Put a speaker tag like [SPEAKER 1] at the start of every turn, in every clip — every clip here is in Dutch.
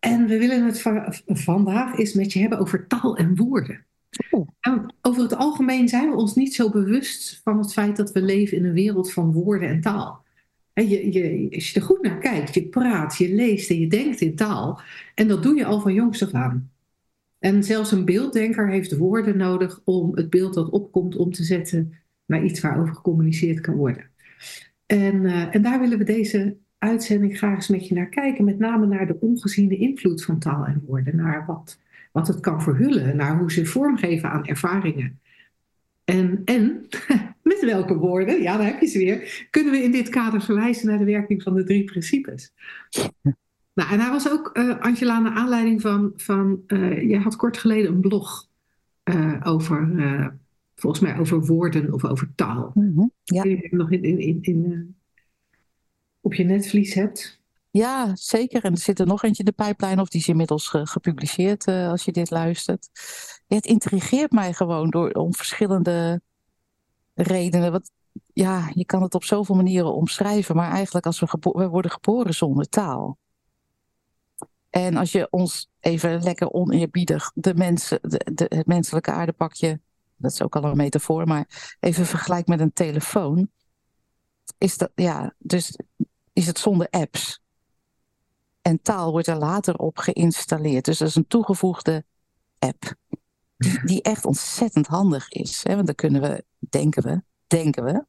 [SPEAKER 1] En we willen het va- vandaag eens met je hebben over taal en woorden.
[SPEAKER 2] Oeh.
[SPEAKER 1] En over het algemeen zijn we ons niet zo bewust van het feit dat we leven in een wereld van woorden en taal. En je, je, als je er goed naar kijkt, je praat, je leest en je denkt in taal. En dat doe je al van jongs af aan. En zelfs een beelddenker heeft woorden nodig om het beeld dat opkomt om te zetten naar iets waarover gecommuniceerd kan worden. En, eh, en daar willen we deze uitzending graag eens met je naar kijken. Met name naar de ongeziene invloed van taal en woorden. Naar wat, wat het kan verhullen. Naar hoe ze vormgeven aan ervaringen. En, en met welke woorden, ja daar heb je ze weer, kunnen we in dit kader verwijzen naar de werking van de drie principes. Nou, en daar was ook, eh, Angela, naar aanleiding van, van eh, jij had kort geleden een blog eh, over, volgens mij over woorden of over taal.
[SPEAKER 2] Mhm. Ja.
[SPEAKER 1] Je nog in, in, in, in, op je netvlies hebt.
[SPEAKER 2] ja, zeker. En er zit er nog eentje in de pijplijn, of die is inmiddels ge- gepubliceerd eh, als je dit luistert. Het intrigeert mij gewoon door, om verschillende redenen. Wat, ja, je kan het op zoveel manieren omschrijven, maar eigenlijk als we, worden geboren zonder taal. En als je ons even lekker oneerbiedig de mensen, de, het menselijke aardepakje, dat is ook al een metafoor, maar even vergelijkt met een telefoon, is dat, ja, dus is het zonder apps. En taal wordt er later op geïnstalleerd. Dus dat is een toegevoegde app. Die, echt ontzettend handig is. Hè? Want dan kunnen we, denken we, denken we,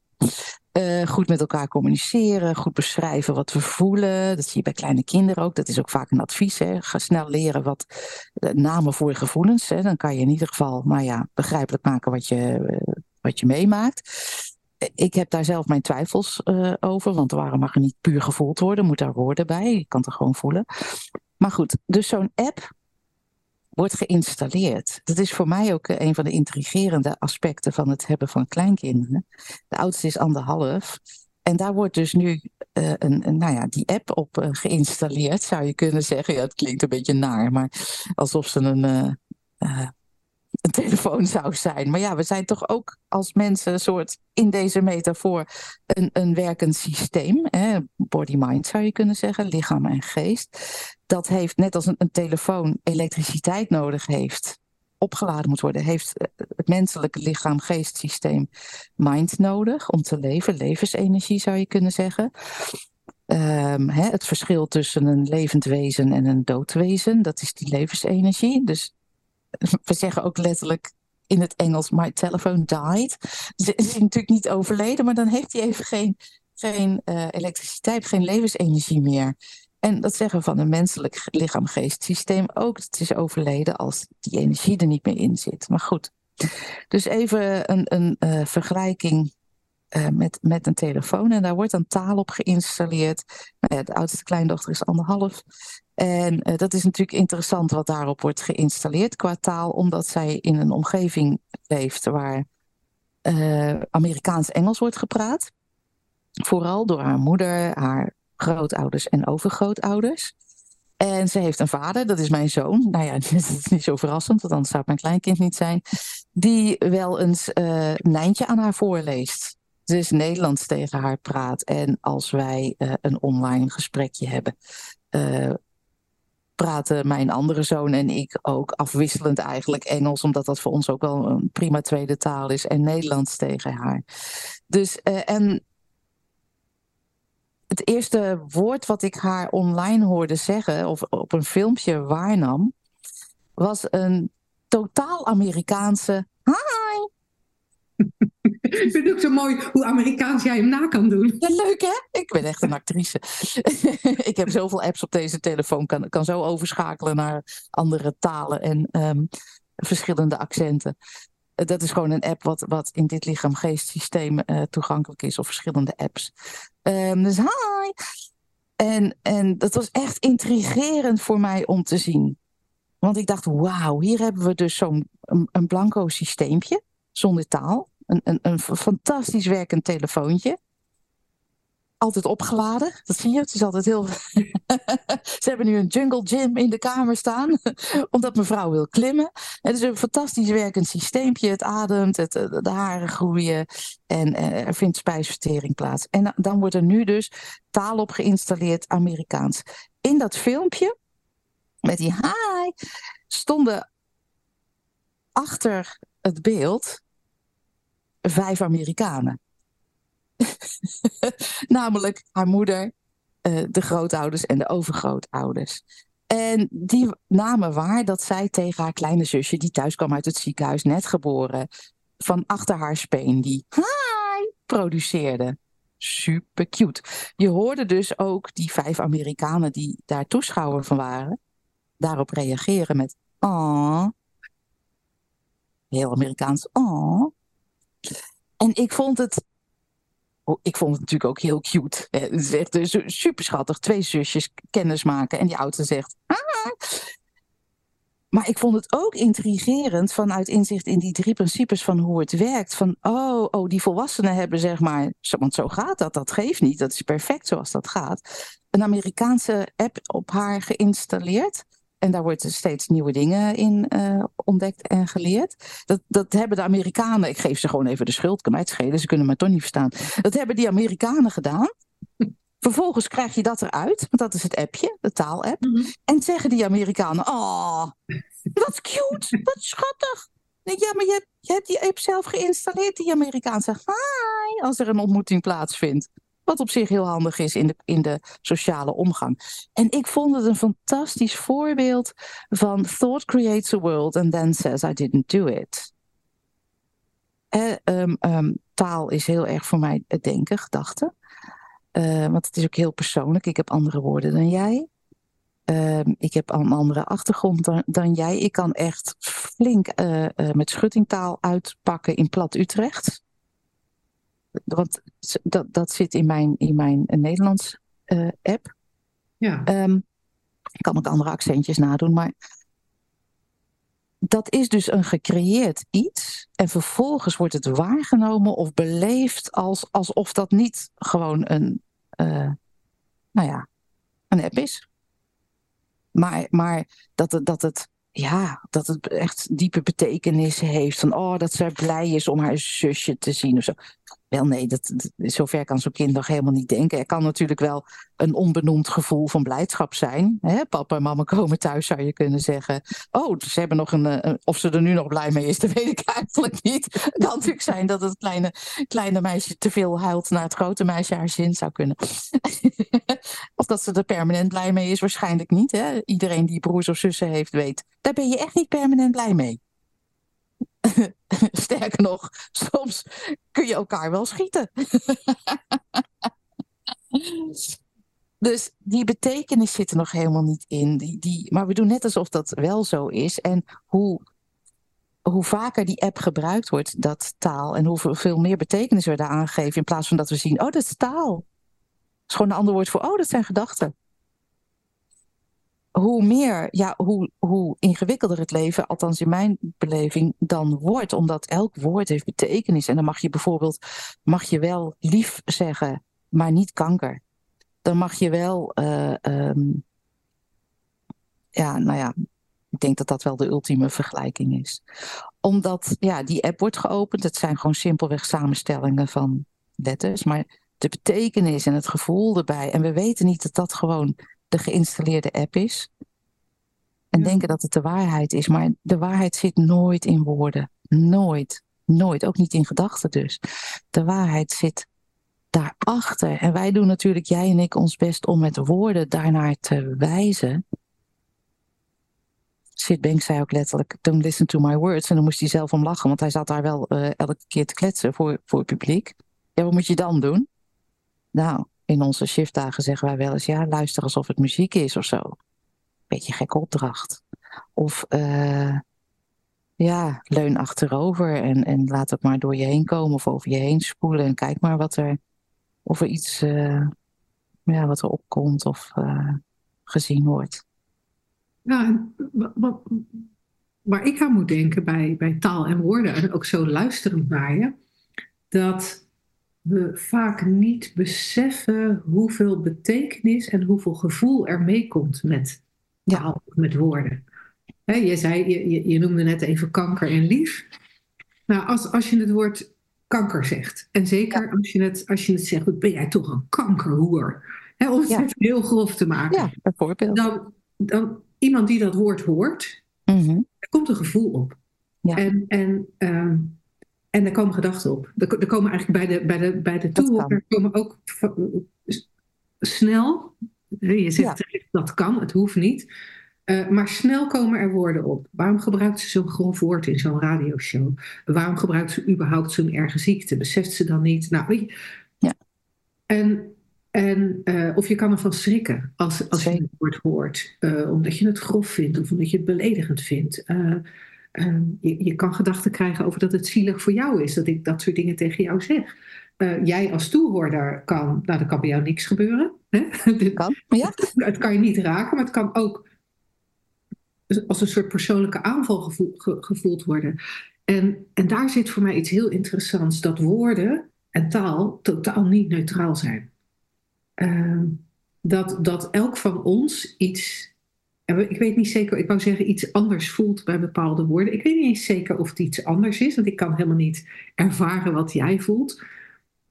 [SPEAKER 2] eh, goed met elkaar communiceren, goed beschrijven wat we voelen. Dat zie je bij kleine kinderen ook. Dat is ook vaak een advies. Hè? Ga snel leren wat eh, namen voor gevoelens. Hè? Dan kan je in ieder geval, nou ja, begrijpelijk maken wat je, eh, wat je meemaakt. Ik heb daar zelf mijn twijfels eh, over, want waarom mag er niet puur gevoeld worden? Moet daar woorden bij? Je kan het er gewoon voelen. Maar goed, dus zo'n app wordt geïnstalleerd. Dat is voor mij ook eh, een van de intrigerende aspecten van het hebben van kleinkinderen. De oudste is anderhalf. En daar wordt dus nu eh, een, nou ja, die app op geïnstalleerd, zou je kunnen zeggen. Ja, het klinkt een beetje naar, maar alsof ze een, eh, een telefoon zou zijn. Maar ja, we zijn toch ook als mensen een soort, in deze metafoor, een, een werkend systeem. Body-mind zou je kunnen zeggen, lichaam en geest. Dat heeft, net als een, telefoon elektriciteit nodig heeft, opgeladen moet worden, heeft eh, het menselijke lichaam-geestsysteem mind nodig om te leven. Levensenergie zou je kunnen zeggen. Ehm, het verschil tussen een levend wezen en een dood wezen, dat is die levensenergie. Dus we zeggen ook letterlijk in het Engels, my telephone died. Ze is natuurlijk niet overleden, maar dan heeft hij even geen, geen eh, elektriciteit, geen levensenergie meer. En dat zeggen we van een menselijk lichaam-geest-systeem ook. Het is overleden als die energie er niet meer in zit. Maar goed, dus even een, een eh, vergelijking eh, met, met een telefoon. En daar wordt dan taal op geïnstalleerd. Nou de oudste kleindochter is anderhalf. En eh, dat is natuurlijk interessant wat daarop wordt geïnstalleerd qua taal, omdat zij in een omgeving leeft waar eh, Amerikaans-Engels wordt gepraat. Vooral door haar moeder, haar grootouders en overgrootouders. En ze heeft een vader, dat is mijn zoon. Nou ja, dat is niet zo verrassend, want anders zou het mijn kleinkind niet zijn. Die wel eens eh Nijntje aan haar voorleest. Dus Nederlands tegen haar praat. En als wij eh, een online gesprekje hebben, eh, praten mijn andere zoon en ik ook afwisselend eigenlijk Engels, omdat dat voor ons ook wel een prima tweede taal is, en Nederlands tegen haar. Dus, eh, en het eerste woord wat ik haar online hoorde zeggen, of op een filmpje waarnam, was een totaal Amerikaanse hi.
[SPEAKER 1] Ik vind het ook zo mooi hoe Amerikaans jij hem na kan doen.
[SPEAKER 2] Ja, leuk hè? Ik ben echt een actrice. ik heb zoveel apps op deze telefoon, kan, kan zo overschakelen naar andere talen en ehm, verschillende accenten. Eh, Dat is gewoon een app wat, wat in dit lichaam-geest-systeem eh, toegankelijk is, of verschillende apps. Ehm, dus hi! En, en dat was echt intrigerend voor mij om te zien. Want ik dacht, wauw, hier hebben we dus zo'n een, een blanco systeempje zonder taal. Een, een, fantastisch werkend telefoontje altijd opgeladen. Dat zie je. Het is altijd heel. Ze hebben nu een jungle gym in de kamer staan, omdat mevrouw wil klimmen. Het is een fantastisch werkend systeempje. Het ademt, het, eh, de haren groeien en eh, er vindt spijsvertering plaats. En dan wordt er nu dus taal op geïnstalleerd, Amerikaans. In dat filmpje met die hi stonden achter het beeld vijf Amerikanen. Namelijk haar moeder, uh, de grootouders en de overgrootouders. En die namen waar dat zij tegen haar kleine zusje, die thuis kwam uit het ziekenhuis, net geboren, van achter haar speen, die hi produceerde. Super cute. Je hoorde dus ook die vijf Amerikanen die daar toeschouwer van waren, daarop reageren met oh. Heel Amerikaans oh. En ik vond het Oh, ik vond het natuurlijk ook heel cute. Het is echt eh, super schattig. Twee zusjes kennis maken. En die oudste zegt. Ah. Maar ik vond het ook intrigerend vanuit inzicht in die drie principes van hoe het werkt. Van, oh, oh die volwassenen hebben zeg maar, want zo gaat dat, dat geeft niet, dat is perfect zoals dat gaat. Een Amerikaanse app op haar geïnstalleerd. En daar worden steeds nieuwe dingen in uh, ontdekt en geleerd. Dat, dat hebben de Amerikanen, ik geef ze gewoon even de schuld, kan mij het schelen, ze kunnen me toch niet verstaan. Dat hebben die Amerikanen gedaan. Vervolgens krijg je dat eruit, want dat is het appje, de taalapp. Mm En zeggen die Amerikanen, oh, wat cute, wat schattig. Ja, maar je hebt, je hebt die app zelf geïnstalleerd, die Amerikaan zegt, hi, als er een ontmoeting plaatsvindt. Wat op zich heel handig is in de, in de sociale omgang. En ik vond het een fantastisch voorbeeld van thought creates a world and then says I didn't do it. Eh, um, um, taal is heel erg voor mij het denken, gedachten. Uh, want het is ook heel persoonlijk. Ik heb andere woorden dan jij. Uh, ik heb een andere achtergrond dan, dan, jij. Ik kan echt flink uh, met schuttingtaal uitpakken in plat Utrecht want dat, dat zit in mijn, in mijn Nederlands uh, app. Ja. Um, ik kan ook andere accentjes nadoen, maar dat is dus een gecreëerd iets. En vervolgens wordt het waargenomen of beleefd als, alsof dat niet gewoon een, uh, nou ja, een app is. Maar, maar dat, het, dat het ja, dat het echt diepe betekenis heeft. Van, oh, dat ze blij is om haar zusje te zien of zo. Wel nee, dat, zover kan zo'n kind nog helemaal niet denken. Er kan natuurlijk wel een onbenoemd gevoel van blijdschap zijn. Hè? Papa en mama komen thuis, zou je kunnen zeggen. Oh, ze hebben nog een, eh, Of ze er nu nog blij mee is, dat weet ik eigenlijk niet. Het kan natuurlijk zijn dat het kleine, kleine meisje te veel huilt naar het grote meisje haar zin zou kunnen. of dat ze er permanent blij mee is, waarschijnlijk niet. Hè? Iedereen die broers of zussen heeft, weet. Daar ben je echt niet permanent blij mee. Sterker nog, soms kun je elkaar wel schieten. dus die betekenis zit er nog helemaal niet in. Die, die, maar we doen net alsof dat wel zo is. En hoe, hoe vaker die app gebruikt wordt, dat taal, en hoeveel meer betekenis we daar aangeven, in plaats van dat we zien, oh, dat is taal. Dat is gewoon een ander woord voor, oh, dat zijn gedachten hoe meer, ja, hoe, hoe ingewikkelder het leven, althans in mijn beleving, dan wordt. Omdat elk woord heeft betekenis. En dan mag je bijvoorbeeld, mag je wel lief zeggen, maar niet kanker. Dan mag je wel, uh, um, ja, nou ja, ik denk dat dat wel de ultieme vergelijking is. Omdat, ja, die app wordt geopend. Het zijn gewoon simpelweg samenstellingen van letters. Maar de betekenis en het gevoel erbij. En we weten niet dat dat gewoon de geïnstalleerde app is. En denken dat het de waarheid is. Maar de waarheid zit nooit in woorden. Nooit. Nooit. Ook niet in gedachten dus. De waarheid zit daarachter. En wij doen natuurlijk, jij en ik, ons best om met woorden daarnaar te wijzen. Sid Banks zei ook letterlijk, don't listen to my words. En dan moest hij zelf om lachen, want hij zat daar wel uh, elke keer te kletsen voor, voor het publiek. Ja, wat moet je dan doen? Nou, in onze shiftdagen zeggen wij wel eens, ja, luister alsof het muziek is of zo. Beetje gekke opdracht. Of uh, ja, leun achterover en, en laat het maar door je heen komen of over je heen spoelen. En kijk maar wat er, of er iets, uh, ja, wat er opkomt of uh, gezien wordt.
[SPEAKER 1] Ja, wat, waar ik aan moet denken bij, bij taal en woorden, en ook zo luisterend naar je, dat we vaak niet beseffen hoeveel betekenis en hoeveel gevoel er meekomt met taal, met woorden. je, zei, je, je noemde net even kanker en lief. Nou, als, als je het woord kanker zegt, en zeker als, je het, als je het zegt, ben jij toch een kankerhoer? He, om het heel grof te maken.
[SPEAKER 2] Ja, bijvoorbeeld.
[SPEAKER 1] Dan, dan iemand die dat woord hoort, mm er komt een gevoel op. Ja. En, en, um, en er komen gedachten op. Er, er, komen eigenlijk bij de, bij de, bij de toehoorder komen ook snel, je zegt ja. dat kan, het hoeft niet. Uh, maar snel komen er woorden op. Waarom gebruikt ze zo'n grof woord in zo'n radioshow? Waarom gebruikt ze überhaupt zo'n erge ziekte? Beseft ze dan niet? Nou, je. Ja. En en, uh, of je kan ervan schrikken als, als je het woord hoort, uh, omdat je het grof vindt of omdat je het beledigend vindt. Uh, je, je, kan gedachten krijgen over dat het zielig voor jou is dat ik dat soort dingen tegen jou zeg. jij als toehoorder kan, nou, er kan bij jou niks gebeuren. Hè?
[SPEAKER 2] Kan, ja.
[SPEAKER 1] Het kan je niet raken, maar het kan ook als een soort persoonlijke aanval gevoel, ge, gevoeld worden. En, en daar zit voor mij iets heel interessants: dat woorden en taal totaal niet neutraal zijn. Ehm, dat, dat elk van ons iets, ik weet niet zeker, ik wou zeggen iets anders voelt bij bepaalde woorden. Ik weet niet eens zeker of het iets anders is, want ik kan helemaal niet ervaren wat jij voelt.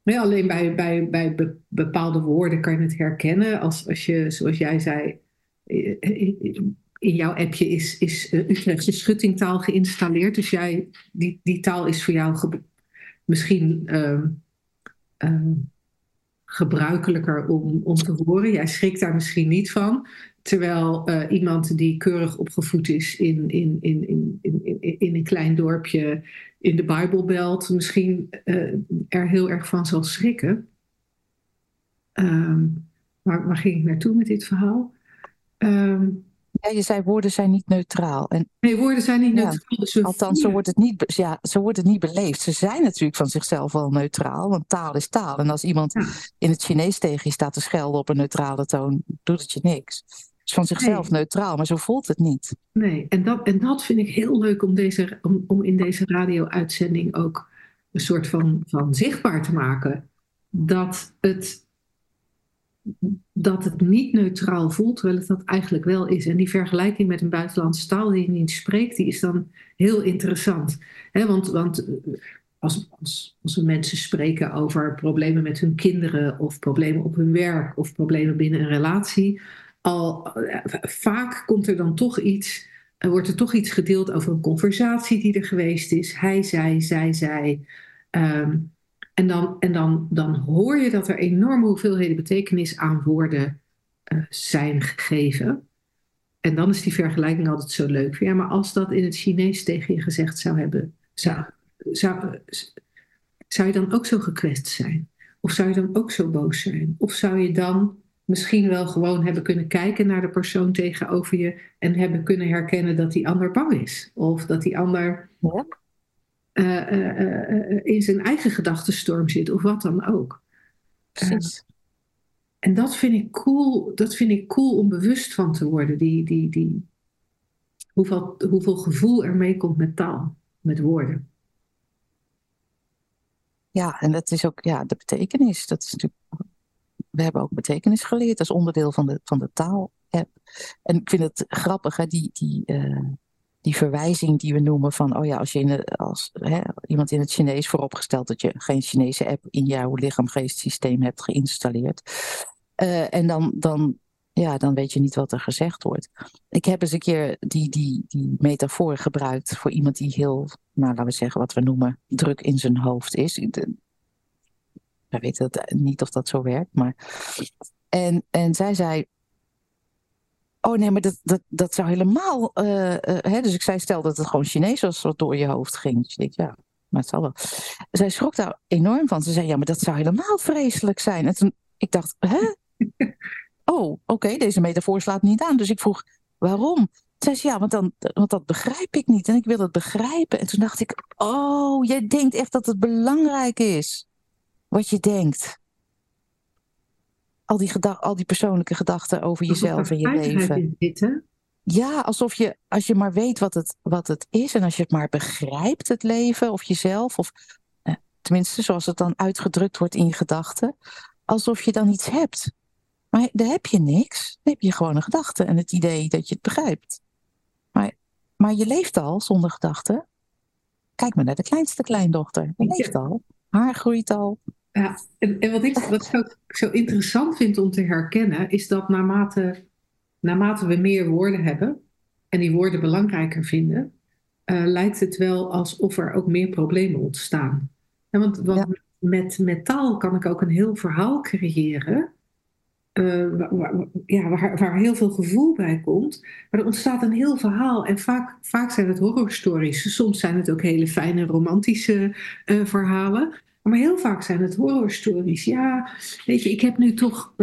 [SPEAKER 1] Nee, alleen bij, bij, bij bepaalde woorden kan je het herkennen. Als, als je, zoals jij zei, in jouw appje is, is Utrechtse schuttingtaal geïnstalleerd. Dus jij, die, die taal is voor jou misschien uh, gebruikelijker om, om te horen. Jij schrikt daar misschien niet van. Terwijl uh, iemand die keurig opgevoed is in, in, in, in, in, in een klein dorpje in de Bijbelbelt misschien uh, er heel erg van zal schrikken. Um, waar, waar ging ik naartoe met dit verhaal?
[SPEAKER 2] Um, ja, je zei woorden zijn niet neutraal. En,
[SPEAKER 1] nee, woorden zijn niet neutraal.
[SPEAKER 2] Dus althans, zo wordt, het niet, ja, zo wordt het niet beleefd. Ze zijn natuurlijk van zichzelf wel neutraal, want taal is taal. En als iemand in het Chinees tegen je staat te schelden op een neutrale toon, doet het je niks. Is van zichzelf neutraal, maar zo voelt het niet.
[SPEAKER 1] Nee, en dat, en dat vind ik heel leuk om, deze, om, om in deze radio-uitzending ook een soort van, van zichtbaar te maken. Dat het dat het niet neutraal voelt, terwijl het dat eigenlijk wel is. En die vergelijking met een buitenlandse taal die je niet spreekt, die is dan heel interessant. want, want eh, als, als, als we mensen spreken over problemen met hun kinderen, of problemen op hun werk, of problemen binnen een relatie, al eh, vaak komt er dan toch iets, wordt er toch iets gedeeld over een conversatie die er geweest is. Hij zei, zij zei. Um, en dan, en dan, dan hoor je dat er enorme hoeveelheden betekenis aan woorden uh, zijn gegeven. En dan is die vergelijking altijd zo leuk. Ja, maar als dat in het Chinees tegen je gezegd zou hebben, zou, zou, zou je dan ook zo gekwetst zijn? Of zou je dan ook zo boos zijn? Of zou je dan misschien wel gewoon hebben kunnen kijken naar de persoon tegenover je en hebben kunnen herkennen dat die ander bang is? Of dat die ander ja. Eh, eh, eh, in zijn eigen gedachtenstorm zit of wat dan ook.
[SPEAKER 2] Precies.
[SPEAKER 1] en dat vind ik cool, dat vind ik cool om bewust van te worden. Die, die, die, hoeveel, hoeveel gevoel er mee komt met taal, met woorden.
[SPEAKER 2] Ja, en dat is ook ja, de betekenis. Dat is natuurlijk, we hebben ook betekenis geleerd als onderdeel van de, van de taal-app. En ik vind het grappig, hè, die, die, die verwijzing die we noemen van, oh ja, als je in als hè, iemand in het Chinees vooropgesteld dat je geen Chinese app in jouw lichaam-geest-systeem hebt geïnstalleerd. Uh, en dan, dan, ja, dan weet je niet wat er gezegd wordt. Ik heb eens een keer die, die, die metafoor gebruikt voor iemand die heel, nou laten we zeggen, wat we noemen, druk in zijn hoofd is. We weten niet of dat zo werkt, maar. En, en zij zei, Oh nee, maar dat, dat, dat zou helemaal. Uh, uh, hè? Dus ik zei, stel dat het gewoon Chinees was wat door je hoofd ging. Dus ik ja, maar het zal wel. Zij schrok daar enorm van. Ze zei, ja, maar dat zou helemaal vreselijk zijn. En toen, ik dacht, hè? Oh, oké, deze metafoor slaat niet aan. Dus ik vroeg, waarom? Zij zei, ja, want, dan, want dat begrijp ik niet. En ik wil het begrijpen. En toen dacht ik, oh, jij denkt echt dat het belangrijk is. Wat je denkt al die, al die persoonlijke gedachten over jezelf en je leven.
[SPEAKER 1] Zitten,
[SPEAKER 2] ja, alsof je, als je maar weet wat het, wat het is en als je het maar begrijpt, het leven of jezelf, of eh, tenminste zoals het dan uitgedrukt wordt in je gedachten, alsof je dan iets hebt. Maar daar heb je niks. Dan heb je gewoon een gedachte en het idee dat je het begrijpt. Maar, maar je leeft al zonder gedachten. Kijk maar naar de kleinste kleindochter. Die leeft al. Haar groeit al.
[SPEAKER 1] Ja, en, en wat ik, wat ik ook zo interessant vind om te herkennen, is dat naarmate, naarmate we meer woorden hebben en die woorden belangrijker vinden, uh, lijkt het wel alsof er ook meer problemen ontstaan. Ja, want, want ja. Met, met taal kan ik ook een heel verhaal creëren uh, waar, ja, waar, waar, heel veel gevoel bij komt. Maar er ontstaat een heel verhaal. En vaak, vaak zijn het horrorstories. Soms zijn het ook hele fijne romantische uh, verhalen. Maar heel vaak zijn het horrorstories. Ja, weet je, ik heb nu toch,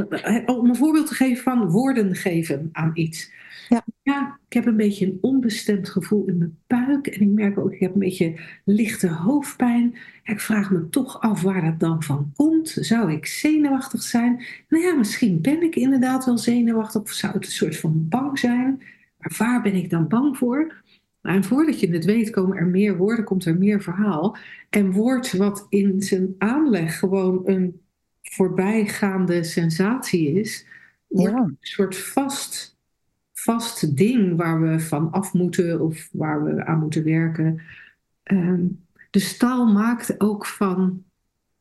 [SPEAKER 1] om een voorbeeld te geven van woorden geven aan iets. Ja. ja, ik heb een beetje een onbestemd gevoel in mijn buik. En ik merk ook, ik heb een beetje lichte hoofdpijn. Ik vraag me toch af waar dat dan van komt. Zou ik zenuwachtig zijn? Nou ja, misschien ben ik inderdaad wel zenuwachtig. Of zou het een soort van bang zijn? Maar waar ben ik dan bang voor? En voordat je het weet, komen er meer woorden, komt er meer verhaal. En woord wat in zijn aanleg gewoon een voorbijgaande sensatie is, wordt ja. een soort vast, vast ding waar we van af moeten of waar we aan moeten werken. Um, de taal maakt ook van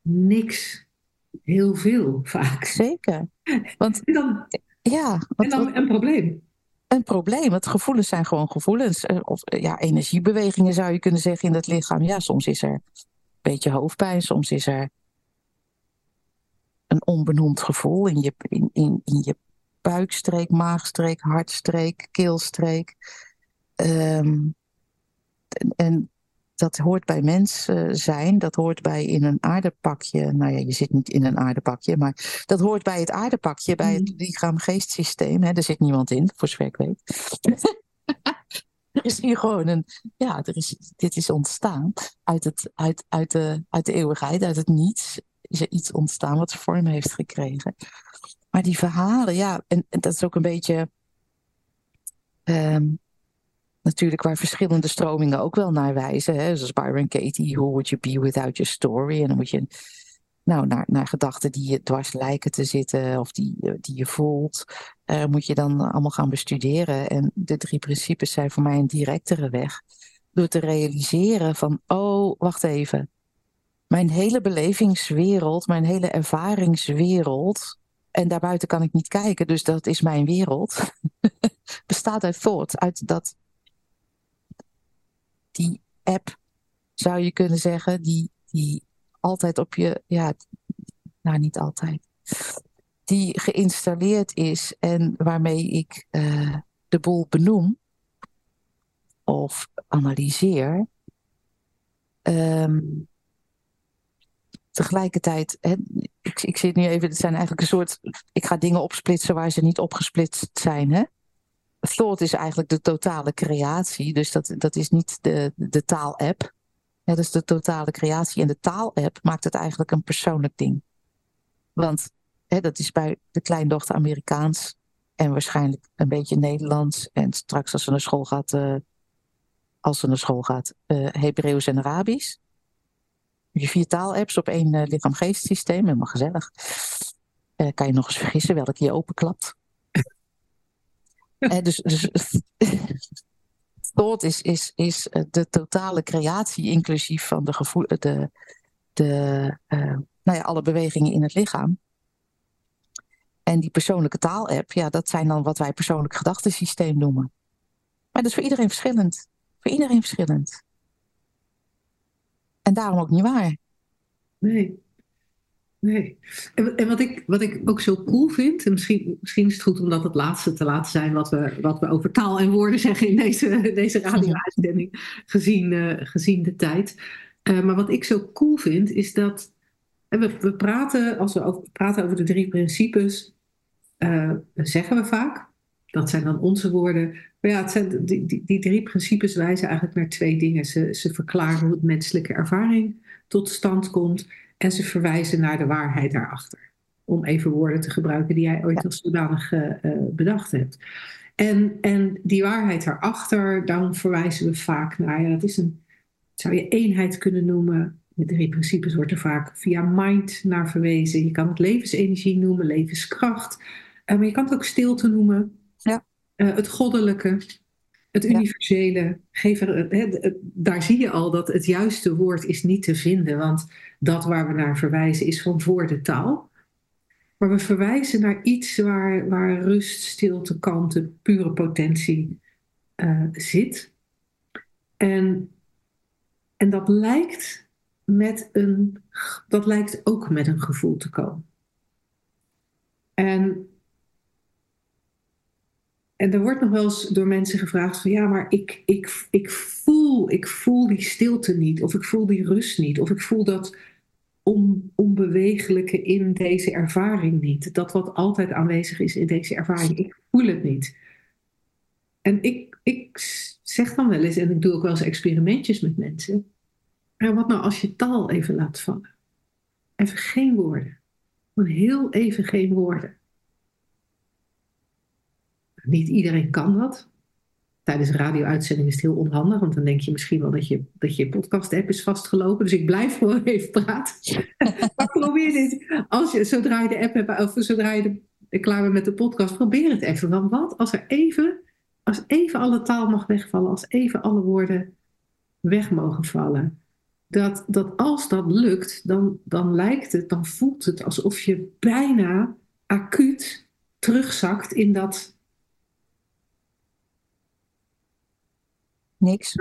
[SPEAKER 1] niks heel veel vaak.
[SPEAKER 2] Zeker. Want
[SPEAKER 1] en dan,
[SPEAKER 2] ja,
[SPEAKER 1] en dan een probleem
[SPEAKER 2] een probleem. Want gevoelens zijn gewoon gevoelens. Eh, of eh, ja, energiebewegingen zou je kunnen zeggen in het lichaam. Ja, soms is er een beetje hoofdpijn, soms is er een onbenoemd gevoel in je, in, in, in je buikstreek, maagstreek, hartstreek, keelstreek. En, en dat hoort bij mens uh, zijn, dat hoort bij in een aardepakje. Nou ja, je zit niet in een aardepakje, maar dat hoort bij het aardepakje, bij het mm. lichaam-geestsysteem. Er zit niemand in, voor zover ik weet. er is hier gewoon een, ja, er is, dit is ontstaan uit, het, uit, uit, de, uit de eeuwigheid, uit het niets. Is er iets ontstaan wat vorm heeft gekregen. Maar die verhalen, ja, en, en dat is ook een beetje. Um, natuurlijk waar verschillende stromingen ook wel naar wijzen. Hè? Zoals Byron Katie, Who Would You Be Without Your Story? En dan moet je nou, naar, naar gedachten die je dwars lijken te zitten of die, eh, die je voelt, uh, moet je dan allemaal gaan bestuderen. En de drie principes zijn voor mij een directere weg. Door te realiseren van, oh, wacht even. Mijn hele belevingswereld, mijn hele ervaringswereld, en daarbuiten kan ik niet kijken, dus dat is mijn wereld, bestaat uit thought, uit dat die app, zou je kunnen zeggen, die, die altijd op je, ja, nou niet altijd, die geïnstalleerd is en waarmee ik uh, de boel benoem of analyseer. Um, tegelijkertijd, hè, ik, ik zit nu even, het zijn eigenlijk een soort, ik ga dingen opsplitsen waar ze niet opgesplitst zijn. Hè? Thought is eigenlijk de totale creatie. Dus dat, dat is niet de, de taal-app. Ja, is de totale creatie. En de taal-app maakt het eigenlijk een persoonlijk ding. Want hè, dat is bij de kleindochter Amerikaans. En waarschijnlijk een beetje Nederlands. En straks als ze naar school gaat, uh, als ze naar school gaat, uh, Hebreeuws en Arabisch. Je vier taal-apps op één uh, lichaam-geest systeem. Helemaal gezellig. kan je nog eens vergissen welke je openklapt. Eh, dus, dus thought is, is, is eh, de totale creatie, inclusief van de gevoel, de, de, uh, nou ja, alle bewegingen in het lichaam. En die persoonlijke taal-app, ja, dat zijn dan wat wij persoonlijk gedachtensysteem noemen. Maar dat is voor iedereen verschillend. Voor iedereen verschillend. En daarom ook niet waar.
[SPEAKER 1] Nee. Nee. En, en, wat, ik, wat ik ook zo cool vind, en misschien, misschien is het goed om dat het laatste te laten zijn wat we, wat we over taal en woorden zeggen in deze, deze radio-uitzending, gezien, uh, gezien de tijd. Uh, maar wat ik zo cool vind, is dat we, we praten, als we over, praten over de drie principes, uh, zeggen we vaak, dat zijn dan onze woorden. Maar ja, het zijn, die, die, die drie principes wijzen eigenlijk naar twee dingen. Ze, ze verklaren hoe het menselijke ervaring tot stand komt. En ze verwijzen naar de waarheid daarachter. Om even woorden te gebruiken die jij ooit als zodanig uh, bedacht hebt. En, en die waarheid daarachter, dan verwijzen we vaak naar, ja, dat is een, zou je eenheid kunnen noemen. De drie principes wordt er vaak via mind naar verwezen. Je kan het levensenergie noemen, levenskracht. Uh, maar je kan het ook stilte noemen.
[SPEAKER 2] Ja.
[SPEAKER 1] Uh, het goddelijke, het universele. Geef er, he, daar zie je al dat het juiste woord is niet te vinden. Want dat waar we naar verwijzen is van voor de taal. Maar we verwijzen naar iets waar, waar rust, stilte, kalmte, pure potentie uh, zit. En, en dat lijkt, met een, dat lijkt ook met een gevoel te komen. En, en er wordt nog wel eens door mensen gevraagd van ja, maar ik, ik, ik, voel, ik voel die stilte niet, of ik voel die rust niet, of ik voel dat on, onbewegelijke in deze ervaring niet. Dat wat altijd aanwezig is in deze ervaring. Ik voel het niet. En ik, ik zeg dan wel eens, en ik doe ook wel eens experimentjes met mensen. En wat nou als je taal even laat vallen? Even geen woorden. Gewoon heel even geen woorden. Niet iedereen kan dat tijdens een radio-uitzending is het heel onhandig, want dan denk je misschien wel dat je, dat je podcast-app is vastgelopen. Dus ik blijf gewoon even praten. maar probeer dit, als je, zodra je de app hebt, of zodra je de, klaar bent met de podcast, probeer het even. Want wat als er even, als even alle taal mag wegvallen, als even alle woorden weg mogen vallen. Dat, dat als dat lukt, dan, dan lijkt het, dan voelt het alsof je bijna acuut terugzakt in dat
[SPEAKER 2] Niks.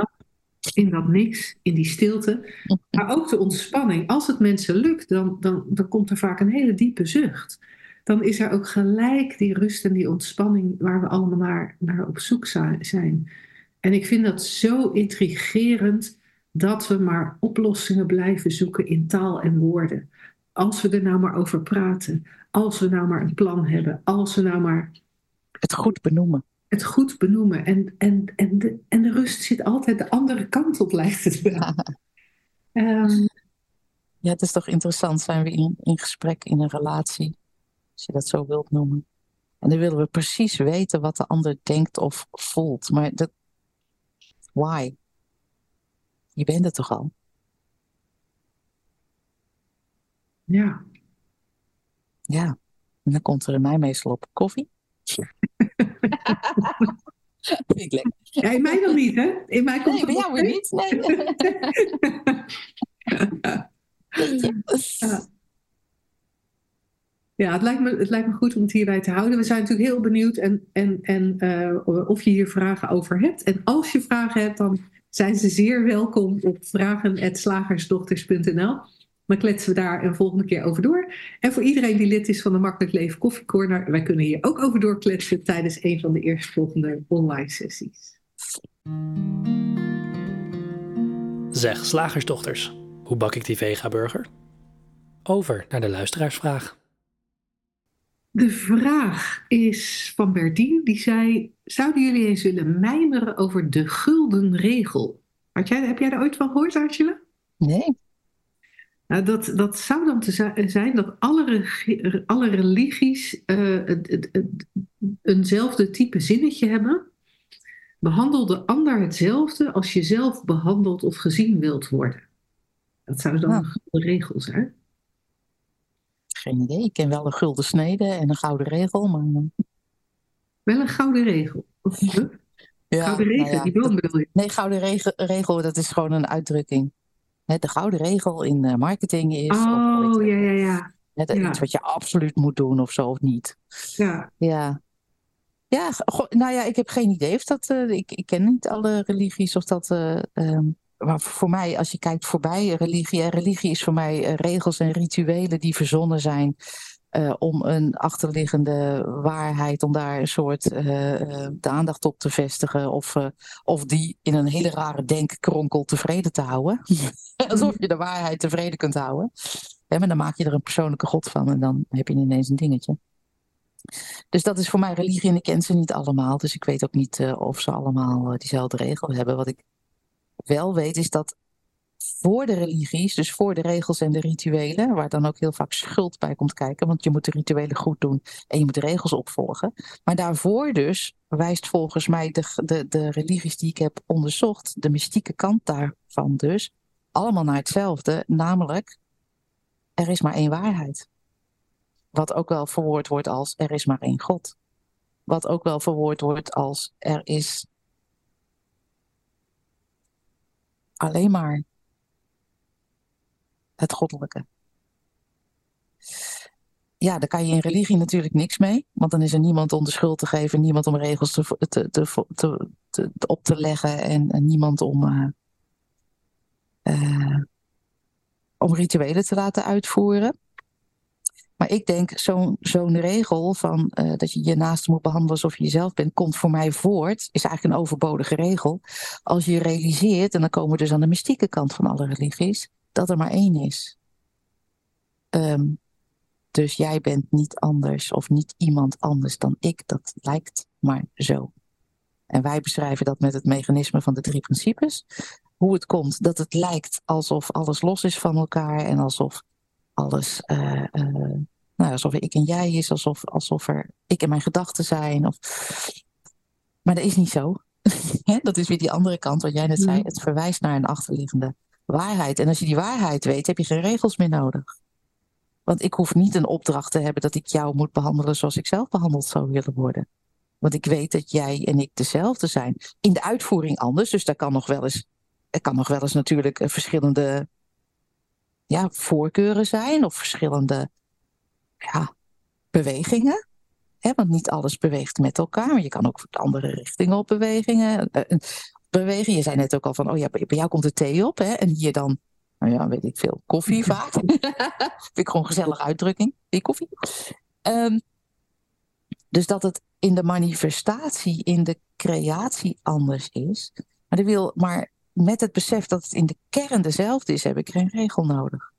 [SPEAKER 1] In dat niks, in die stilte. Maar ook de ontspanning. Als het mensen lukt, dan, dan, dan komt er vaak een hele diepe zucht. Dan is er ook gelijk die rust en die ontspanning waar we allemaal naar, naar op zoek zijn. En ik vind dat zo intrigerend dat we maar oplossingen blijven zoeken in taal en woorden. Als we er nou maar over praten, als we nou maar een plan hebben, als we nou maar.
[SPEAKER 2] Het goed benoemen
[SPEAKER 1] het goed benoemen. En, en, en, de, en de rust zit altijd de andere kant op, lijkt het wel. Ja. Um,
[SPEAKER 2] ja, het is toch interessant, zijn we in, in gesprek in een relatie, als je dat zo wilt noemen. En dan willen we precies weten wat de ander denkt of voelt. Maar dat, why? Je bent het toch al?
[SPEAKER 1] Ja.
[SPEAKER 2] Ja, en dan komt er in mij meestal op koffie. Vind ik lekker.
[SPEAKER 1] Ja, in mij nog niet, hè? In mij komt
[SPEAKER 2] nee, bij jou weer niet. Nee.
[SPEAKER 1] ja. ja, het lijkt, me, het lijkt me goed om het hierbij te houden. We zijn natuurlijk heel benieuwd en, en, en, uh, of je hier vragen over hebt. En als je vragen hebt, dan zijn ze zeer welkom op vragen.slagersdochters.nl. Dan kletsen we daar een volgende keer over door. En voor iedereen die lid is van de Makkelijk Leven Koffiecorner, wij kunnen hier ook over doorkletsen tijdens een van de eerstvolgende online sessies.
[SPEAKER 3] Zeg, slagersdochters, hoe bak ik die vega-burger? Over naar de luisteraarsvraag.
[SPEAKER 1] De vraag is van Berdien, die zei: Zouden jullie eens willen mijmeren over de gulden regel? Had jij, heb jij daar ooit van gehoord, Angela?
[SPEAKER 2] Nee.
[SPEAKER 1] Nou, dat, dat zou dan te zijn dat alle, alle religies uh, eenzelfde type zinnetje hebben. Behandel de ander hetzelfde als je zelf behandeld of gezien wilt worden. Dat zou dan ja. een regel zijn.
[SPEAKER 2] Geen idee. Ik ken wel een gulden snede en een gouden regel, maar... Eh.
[SPEAKER 1] Wel een gouden regel. Ja, gouden regel, nou ja, die boom bedoel je?
[SPEAKER 2] Nee, gouden regel, regel, dat is gewoon een uitdrukking de gouden regel in eh, marketing is.
[SPEAKER 1] Oh, of, ja, ja, ja.
[SPEAKER 2] Net ja. iets wat je absoluut moet doen of zo, of niet.
[SPEAKER 1] Ja.
[SPEAKER 2] Ja. Ja, nou ja, ik heb geen idee of dat. Uh, ik, ik ken niet alle religies of dat. Uh, um, maar voor mij, als je kijkt voorbij religie, en religie is voor mij regels en rituelen die verzonnen zijn uh, om een achterliggende waarheid, om daar een soort uh, de aandacht op te vestigen. Of, of die in een hele rare denkkronkel tevreden te houden. Alsof je de waarheid tevreden kunt houden. Ja, maar dan maak je er een persoonlijke god van en dan heb je ineens een dingetje. Dus dat is voor mij religie en ik ken ze niet allemaal. Dus ik weet ook niet of ze allemaal diezelfde regel hebben. Wat ik wel weet is dat voor de religies, dus voor de regels en de rituelen, waar dan ook heel vaak schuld bij komt kijken, want je moet de rituelen goed doen en je moet de regels opvolgen. Maar daarvoor dus wijst volgens mij de, de, de religies die ik heb onderzocht, de mystieke kant daarvan dus, allemaal naar hetzelfde, namelijk er is maar één waarheid. Wat ook wel verwoord wordt als er is maar één God. Wat ook wel verwoord wordt als er is alleen maar het goddelijke. Ja, daar kan je in religie natuurlijk niks mee, want dan is er niemand om de schuld te geven, niemand om regels te, te, te, op te leggen en, niemand om, uh, uh, om rituelen te laten uitvoeren. Maar ik denk, zo'n regel van uh, dat je je naaste moet behandelen alsof je jezelf bent, komt voor mij voort, is eigenlijk een overbodige regel. Als je realiseert, en dan komen we dus aan de mystieke kant van alle religies, dat er maar één is. Um, dus jij bent niet anders of niet iemand anders dan ik. Dat lijkt maar zo. En wij beschrijven dat met het mechanisme van de drie principes. Hoe het komt dat het lijkt alsof alles los is van elkaar en alsof alles, uh, uh, nou, alsof er ik en jij is, alsof, alsof er ik en mijn gedachten zijn. Of... Maar dat is niet zo. dat is weer die andere kant wat jij net zei. Het verwijst naar een achterliggende waarheid. En als je die waarheid weet, heb je geen regels meer nodig. Want ik hoef niet een opdracht te hebben dat ik jou moet behandelen zoals ik zelf behandeld zou willen worden. Want ik weet dat jij en ik dezelfde zijn. In de uitvoering anders, dus daar kan nog wel eens, er kan nog wel eens natuurlijk verschillende ja, voorkeuren zijn of verschillende ja, bewegingen. Want niet alles beweegt met elkaar, maar je kan ook andere richtingen op bewegingen bewegen. Je zei net ook al van, oh ja, bij jou komt de thee op. Hè? En hier dan, nou ja, weet ik veel, koffie vaak. Vind ik gewoon een gezellige uitdrukking. Die koffie. Um, dus dat het in de manifestatie, in de creatie anders is. Maar, dat wil, maar met het besef dat het in de kern dezelfde is, heb ik geen regel nodig.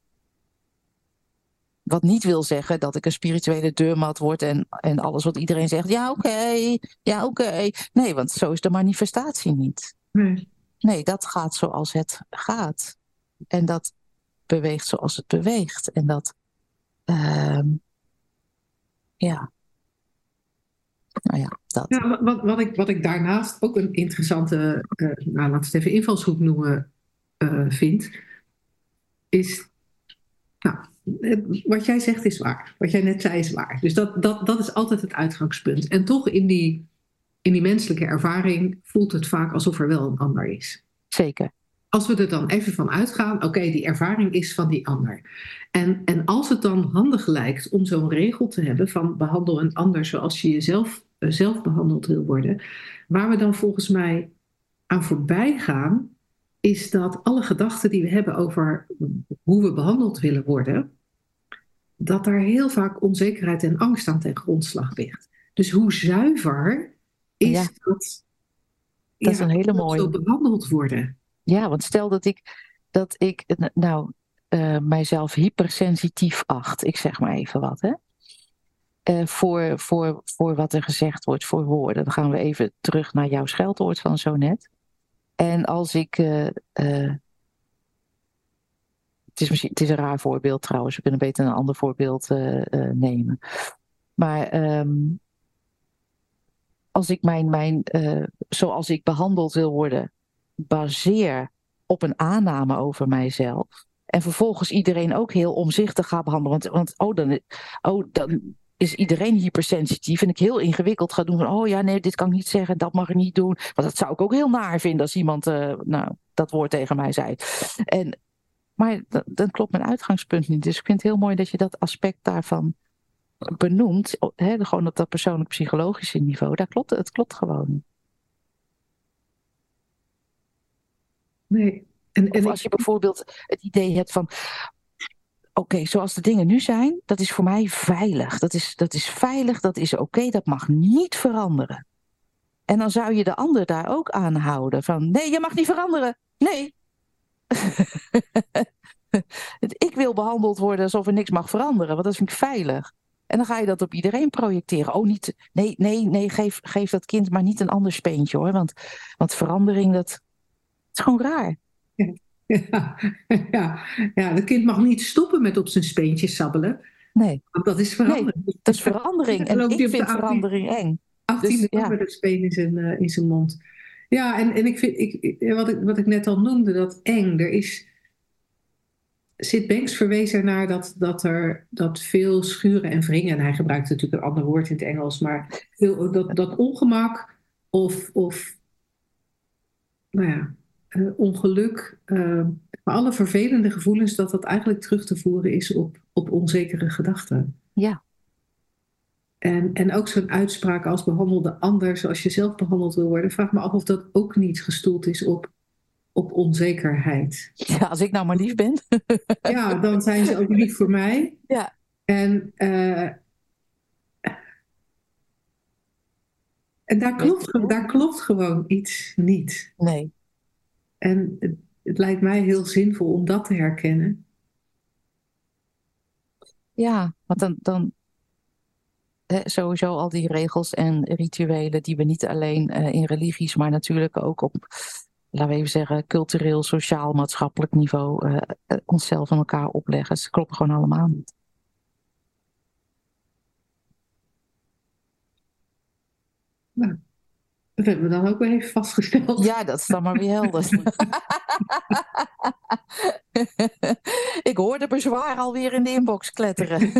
[SPEAKER 2] Wat niet wil zeggen dat ik een spirituele deurmat word en, en alles wat iedereen zegt, ja oké, ja oké. Nee, want zo is de manifestatie niet. Nee. nee, dat gaat zoals het gaat. En dat beweegt zoals het beweegt. En dat, uh, ja. Nou ja, dat.
[SPEAKER 1] Ja, wat, wat, ik, wat ik daarnaast ook een interessante, uh, nou, laten we het even invalshoek noemen, uh, vind, is, nou, wat jij zegt is waar. Wat jij net zei is waar. Dus dat, dat, dat is altijd het uitgangspunt. En toch in die in die menselijke ervaring voelt het vaak alsof er wel een ander is.
[SPEAKER 2] Zeker.
[SPEAKER 1] Als we er dan even van uitgaan, oké, die ervaring is van die ander. En, en als het dan handig lijkt om zo'n regel te hebben van behandel een ander zoals je jezelf uh, zelf behandeld wil worden, waar we dan volgens mij aan voorbij gaan, is dat alle gedachten die we hebben over hoe we behandeld willen worden, dat daar heel vaak onzekerheid en angst aan ten grondslag ligt. Dus hoe zuiver is ja. dat,
[SPEAKER 2] dat is een hele mooie.
[SPEAKER 1] zo behandeld worden.
[SPEAKER 2] Ja, want stel dat ik, dat ik nou, uh, mijzelf hypersensitief acht, ik zeg maar even wat, hè? Uh, voor, voor, voor wat er gezegd wordt, voor woorden. Dan gaan we even terug naar jouw scheldwoord van zo net. En als ik. Uh, het, is misschien, het is een raar voorbeeld trouwens, we kunnen beter een ander voorbeeld nemen. Maar um, als ik mijn, mijn uh, zoals ik behandeld wil worden, baseer op een aanname over mijzelf. En vervolgens iedereen ook heel omzichtig ga behandelen. Want, want oh, dan, oh, dan is iedereen hypersensitief. En ik heel ingewikkeld ga doen van, oh ja, nee, dit kan ik niet zeggen, dat mag ik niet doen. Want dat zou ik ook heel naar vinden als iemand uh, nou, dat woord tegen mij zei. En, maar dan klopt mijn uitgangspunt niet. Dus ik vind het heel mooi dat je dat aspect daarvan benoemd, hè, gewoon op dat persoonlijk psychologische niveau, daar klopt het klopt gewoon.
[SPEAKER 1] Nee.
[SPEAKER 2] En, en of als je bijvoorbeeld het idee hebt van, oké, zoals de dingen nu zijn, dat is voor mij veilig. Dat is, dat is veilig, dat is oké, dat mag niet veranderen. En dan zou je de ander daar ook aan houden van, nee, je mag niet veranderen. Nee. ik wil behandeld worden alsof er niks mag veranderen, want dat vind ik veilig. En dan ga je dat op iedereen projecteren. Oh, niet, nee, nee, nee, geef, geef dat kind maar niet een ander speentje hoor. Want, want verandering, dat is gewoon raar.
[SPEAKER 1] Ja, ja, ja, het kind mag niet stoppen met op zijn speentjes sabbelen.
[SPEAKER 2] Nee,
[SPEAKER 1] Want dat is verandering.
[SPEAKER 2] dat is verandering. En ik vind
[SPEAKER 1] 18
[SPEAKER 2] verandering eng.
[SPEAKER 1] 18
[SPEAKER 2] Dus, ja.
[SPEAKER 1] met een speen in zijn, eh, in zijn mond. Ja, en, en ik vind, ik- wat, ik, wat ik net al noemde, dat eng. Er is. Sid Banks verwees ernaar dat, dat er dat veel schuren en wringen, en hij gebruikt natuurlijk een ander woord in het Engels, maar veel, dat, dat ongemak of, of nou ja, eh, ongeluk, eh, maar alle vervelende gevoelens, dat dat eigenlijk terug te voeren is op, op onzekere gedachten.
[SPEAKER 2] Ja.
[SPEAKER 1] En, en ook zo'n uitspraak als behandel de ander zoals je zelf behandeld wil worden. Vraag me af of dat ook niet gestoeld is op, op onzekerheid.
[SPEAKER 2] ja, als ik nou maar lief ben.
[SPEAKER 1] Ja, dan zijn ze ook lief voor mij.
[SPEAKER 2] Ja.
[SPEAKER 1] En, eh, en daar, klopt, daar klopt gewoon iets niet.
[SPEAKER 2] Nee.
[SPEAKER 1] En het, het lijkt mij heel zinvol om dat te herkennen.
[SPEAKER 2] Ja, want dan, dan sowieso al die regels en rituelen die we niet alleen eh, in religies, maar natuurlijk ook op, laten we even zeggen, cultureel, sociaal, maatschappelijk niveau eh, eh, onszelf aan elkaar opleggen. Ze kloppen gewoon allemaal niet.
[SPEAKER 1] Dat hebben we dan ook weer even vastgesteld.
[SPEAKER 2] Ja, dat is dan maar weer helder. Ik hoor de bezwaar alweer in de inbox kletteren.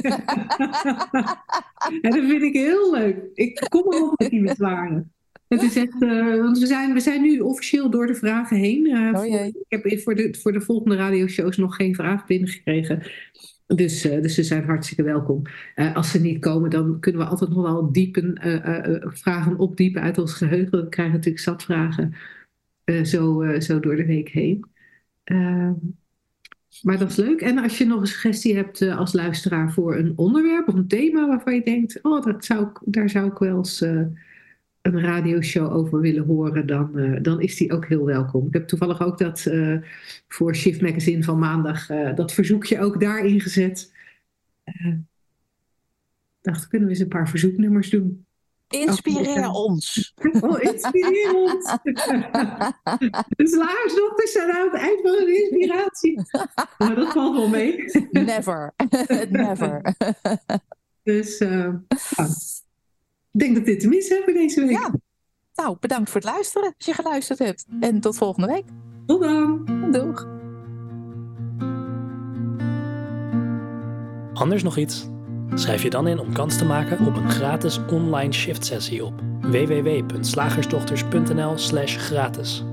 [SPEAKER 1] En dat vind ik heel leuk. Ik kom erop met die bezwaren. Het is echt, eh, want we zijn, we zijn nu officieel door de vragen heen. Eh,
[SPEAKER 2] Oh
[SPEAKER 1] voor- ik heb voor de, voor de volgende radioshows nog geen vraag binnengekregen. Dus, eh, dus ze zijn hartstikke welkom. Als ze niet komen, dan kunnen we altijd nog wel diepen, vragen opdiepen uit ons geheugen. We krijgen natuurlijk zat vragen zo, zo door de week heen. Ehm, maar dat is leuk. En als je nog een suggestie hebt als luisteraar voor een onderwerp of een thema waarvan je denkt, oh, dat zou ik, daar zou ik wel eens een radioshow over willen horen, dan, eh, dan is die ook heel welkom. Ik heb toevallig ook dat eh, voor Shift Magazine van maandag eh, dat verzoekje ook daarin gezet. Dacht, kunnen we eens een paar verzoeknummers doen?
[SPEAKER 2] Inspireer ons.
[SPEAKER 1] Oh, inspirerend! De slagersdochters zijn aan het eind van hun inspiratie. Maar dat valt wel mee.
[SPEAKER 2] Never. Never.
[SPEAKER 1] Dus ik denk dat dit hem is hè, voor deze week.
[SPEAKER 2] Ja. Nou, bedankt voor het luisteren als je geluisterd hebt. En tot volgende week.
[SPEAKER 1] Tot dan!
[SPEAKER 2] Doeg.
[SPEAKER 3] Anders nog iets? Schrijf je dan in om kans te maken op een gratis online shift sessie op www.slagersdochters.nl/gratis.